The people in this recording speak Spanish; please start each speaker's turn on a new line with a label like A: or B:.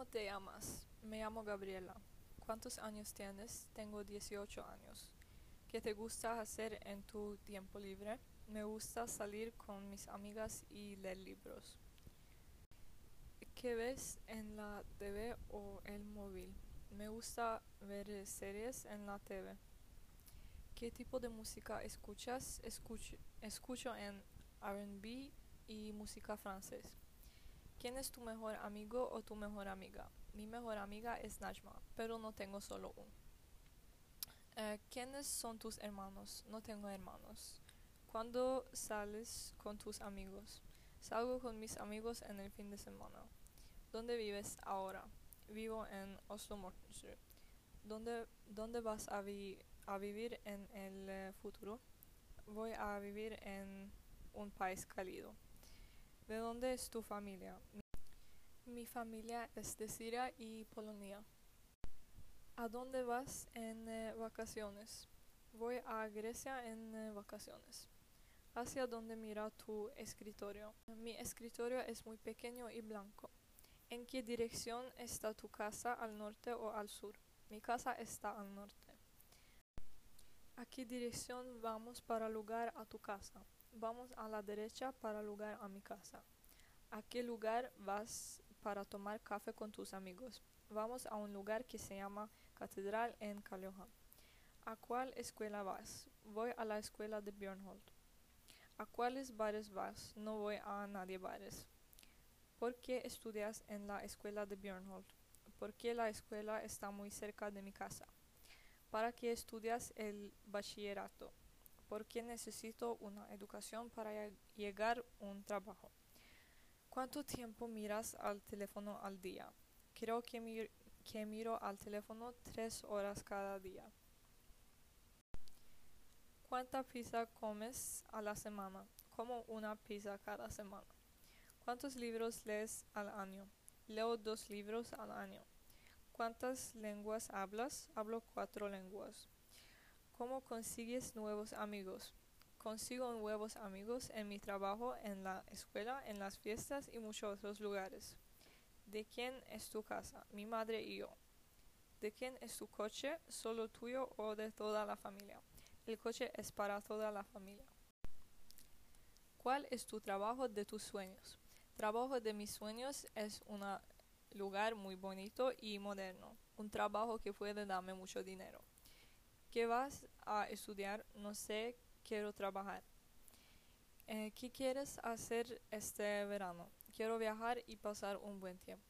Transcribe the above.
A: ¿Cómo te llamas? Me llamo Gabriela. ¿Cuántos años tienes? Tengo 18 años. ¿Qué te gusta hacer en tu tiempo libre? Me gusta salir con mis amigas y leer libros. ¿Qué ves en la TV o el móvil? Me gusta ver series en la TV. ¿Qué tipo de música escuchas? Escucho, escucho en RB y música francés. ¿Quién es tu mejor amigo o tu mejor amiga? Mi mejor amiga es Najma, pero no tengo solo uno. Eh, ¿Quiénes son tus hermanos? No tengo hermanos. ¿Cuándo sales con tus amigos? Salgo con mis amigos en el fin de semana. ¿Dónde vives ahora? Vivo en Oslo Mortensrud. ¿Dónde, ¿Dónde vas a, vi a vivir en el eh, futuro? Voy a vivir en un país cálido. ¿De dónde es tu familia? Mi, mi familia es de Siria y Polonia. ¿A dónde vas en eh, vacaciones? Voy a Grecia en eh, vacaciones. ¿Hacia dónde mira tu escritorio? Mi escritorio es muy pequeño y blanco. ¿En qué dirección está tu casa, al norte o al sur? Mi casa está al norte. ¿A qué dirección vamos para lugar a tu casa? Vamos a la derecha para lugar a mi casa. ¿A qué lugar vas para tomar café con tus amigos? Vamos a un lugar que se llama Catedral en Calleja. ¿A cuál escuela vas? Voy a la escuela de Björnholt. ¿A cuáles bares vas? No voy a nadie bares. ¿Por qué estudias en la escuela de Björnholt? Porque la escuela está muy cerca de mi casa. ¿Para qué estudias el bachillerato? Porque necesito una educación para llegar a un trabajo. ¿Cuánto tiempo miras al teléfono al día? Creo que miro al teléfono tres horas cada día. ¿Cuánta pizza comes a la semana? Como una pizza cada semana. ¿Cuántos libros lees al año? Leo dos libros al año. ¿Cuántas lenguas hablas? Hablo cuatro lenguas. ¿Cómo consigues nuevos amigos? Consigo nuevos amigos en mi trabajo, en la escuela, en las fiestas y muchos otros lugares. ¿De quién es tu casa? Mi madre y yo. ¿De quién es tu coche? ¿Solo tuyo o de toda la familia? El coche es para toda la familia. ¿Cuál es tu trabajo de tus sueños? Trabajo de mis sueños es un lugar muy bonito y moderno. Un trabajo que puede darme mucho dinero. ¿Qué vas a estudiar? No sé, quiero trabajar. Eh, ¿Qué quieres hacer este verano? Quiero viajar y pasar un buen tiempo.